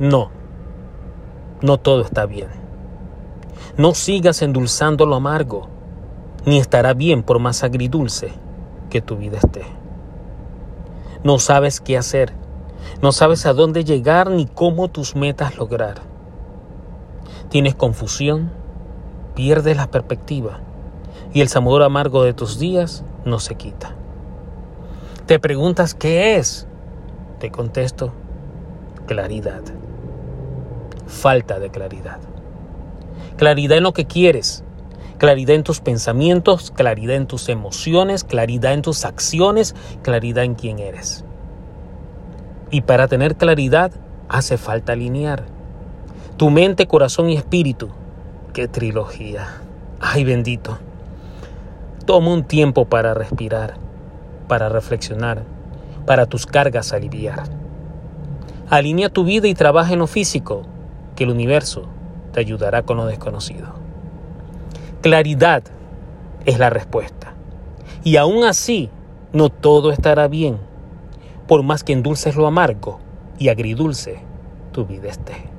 No, no todo está bien. No sigas endulzando lo amargo, ni estará bien por más agridulce que tu vida esté. No sabes qué hacer, no sabes a dónde llegar ni cómo tus metas lograr. Tienes confusión, pierdes la perspectiva y el sabor amargo de tus días no se quita. Te preguntas qué es. Te contesto, claridad. Falta de claridad. Claridad en lo que quieres, claridad en tus pensamientos, claridad en tus emociones, claridad en tus acciones, claridad en quién eres. Y para tener claridad hace falta alinear tu mente, corazón y espíritu. ¡Qué trilogía! ¡Ay bendito! Toma un tiempo para respirar, para reflexionar, para tus cargas aliviar. Alinea tu vida y trabaja en lo físico, que el universo te ayudará con lo desconocido. Claridad es la respuesta. Y aún así, no todo estará bien, por más que endulces lo amargo y agridulce tu vida esté.